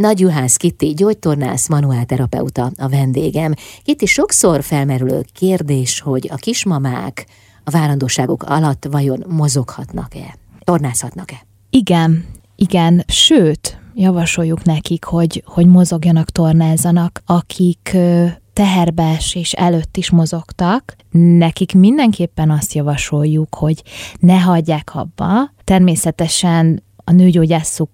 Nagy Juhász Kitti, gyógytornász, manuálterapeuta a vendégem. Kitti, sokszor felmerülő kérdés, hogy a kismamák a várandóságok alatt vajon mozoghatnak-e, tornázhatnak-e? Igen, igen, sőt, javasoljuk nekik, hogy, hogy mozogjanak, tornázzanak, akik teherbeesés előtt is mozogtak, nekik mindenképpen azt javasoljuk, hogy ne hagyják abba. Természetesen a nőgyógyászuk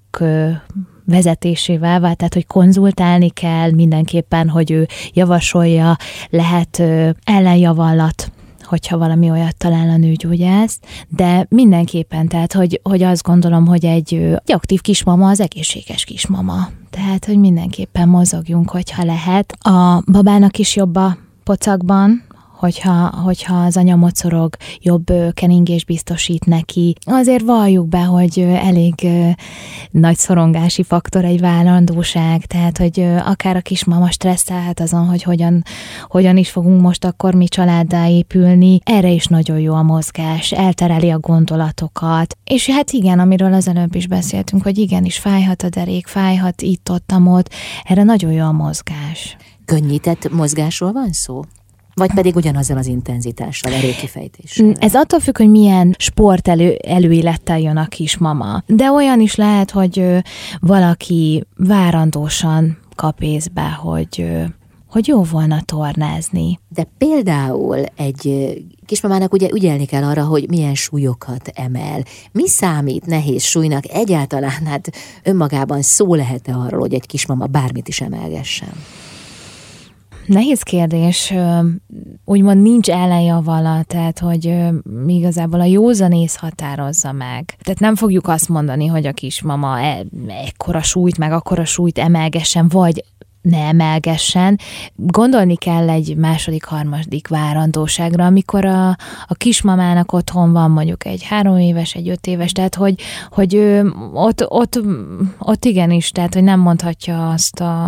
vezetésével vált, tehát hogy konzultálni kell mindenképpen, hogy ő javasolja, lehet ellenjavallat hogyha valami olyat talál a nőgyógyász, de mindenképpen, tehát hogy, hogy azt gondolom, hogy egy, egy aktív kismama az egészséges kismama. Tehát, hogy mindenképpen mozogjunk, hogyha lehet. A babának is jobb a pocakban, hogyha, hogyha az anya mocorog, jobb keningés biztosít neki. Azért valljuk be, hogy elég nagy szorongási faktor egy vállandóság, tehát, hogy akár a kismama stresszelhet azon, hogy hogyan, hogyan is fogunk most akkor mi családdá épülni. Erre is nagyon jó a mozgás, eltereli a gondolatokat. És hát igen, amiről az előbb is beszéltünk, hogy igenis fájhat a derék, fájhat itt-ott, ott, erre nagyon jó a mozgás. Könnyített mozgásról van szó? Vagy pedig ugyanazzal az intenzitással, erőkifejtéssel? Ez attól függ, hogy milyen sport elő, előélettel jön a kismama. De olyan is lehet, hogy valaki várandósan kap észbe, hogy hogy jó volna tornázni. De például egy kismamának ugye ügyelni kell arra, hogy milyen súlyokat emel. Mi számít nehéz súlynak egyáltalán? Hát önmagában szó lehet-e arról, hogy egy kismama bármit is emelgessen? Nehéz kérdés, úgymond nincs ellenjavala, tehát hogy igazából a józanész határozza meg. Tehát nem fogjuk azt mondani, hogy a kismama e, ekkora súlyt, meg akkora súlyt emelgessen, vagy ne emelgessen. Gondolni kell egy második, harmadik várandóságra, amikor a, a kismamának otthon van mondjuk egy három éves, egy öt éves, tehát hogy, hogy ő, ott, ott, ott igenis, tehát hogy nem mondhatja azt a,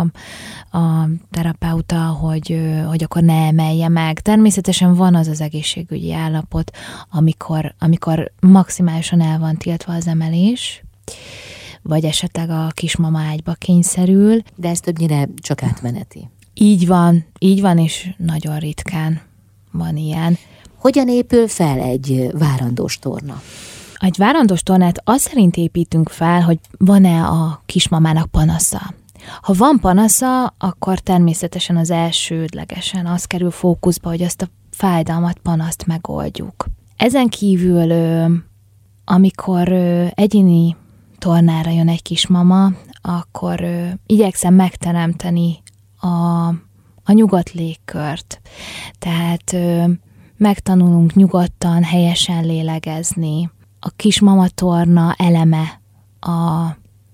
a terapeuta, hogy, hogy akkor ne emelje meg. Természetesen van az az egészségügyi állapot, amikor, amikor maximálisan el van tiltva az emelés, vagy esetleg a kismama ágyba kényszerül. De ez többnyire csak átmeneti. Így van, így van, és nagyon ritkán van ilyen. Hogyan épül fel egy várandós torna? Egy várandós tornát azt szerint építünk fel, hogy van-e a kismamának panasza. Ha van panasza, akkor természetesen az elsődlegesen az kerül fókuszba, hogy azt a fájdalmat, panaszt megoldjuk. Ezen kívül, amikor egyéni tornára jön egy kismama, akkor igyekszem megteremteni a, a nyugodt légkört. Tehát megtanulunk nyugodtan, helyesen lélegezni. A kismama torna eleme a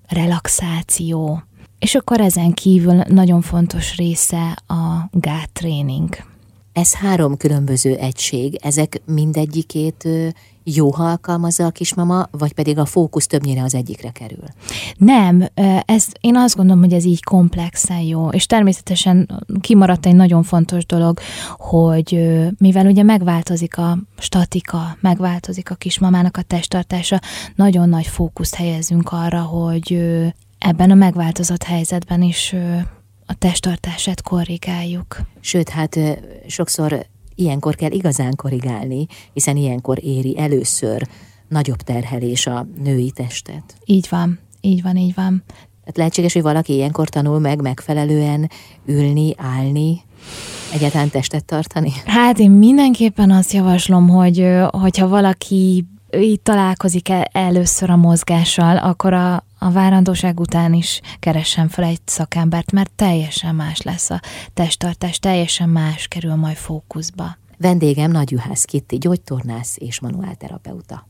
relaxáció, és akkor ezen kívül nagyon fontos része a gáttréning. Ez három különböző egység, ezek mindegyikét jó, ha alkalmazza a kismama, vagy pedig a fókusz többnyire az egyikre kerül? Nem, ez, én azt gondolom, hogy ez így komplexen jó, és természetesen kimaradt egy nagyon fontos dolog, hogy mivel ugye megváltozik a statika, megváltozik a kismamának a testtartása, nagyon nagy fókuszt helyezünk arra, hogy ebben a megváltozott helyzetben is a testtartását korrigáljuk. Sőt, hát sokszor ilyenkor kell igazán korrigálni, hiszen ilyenkor éri először nagyobb terhelés a női testet. Így van, így van, így van. Tehát lehetséges, hogy valaki ilyenkor tanul meg megfelelően ülni, állni, egyáltalán testet tartani? Hát én mindenképpen azt javaslom, hogy hogyha valaki így találkozik el először a mozgással, akkor a, a várandóság után is keressen fel egy szakembert, mert teljesen más lesz a testtartás, teljesen más kerül majd fókuszba. Vendégem Nagy Juhász Kitti, gyógytornász és manuálterapeuta.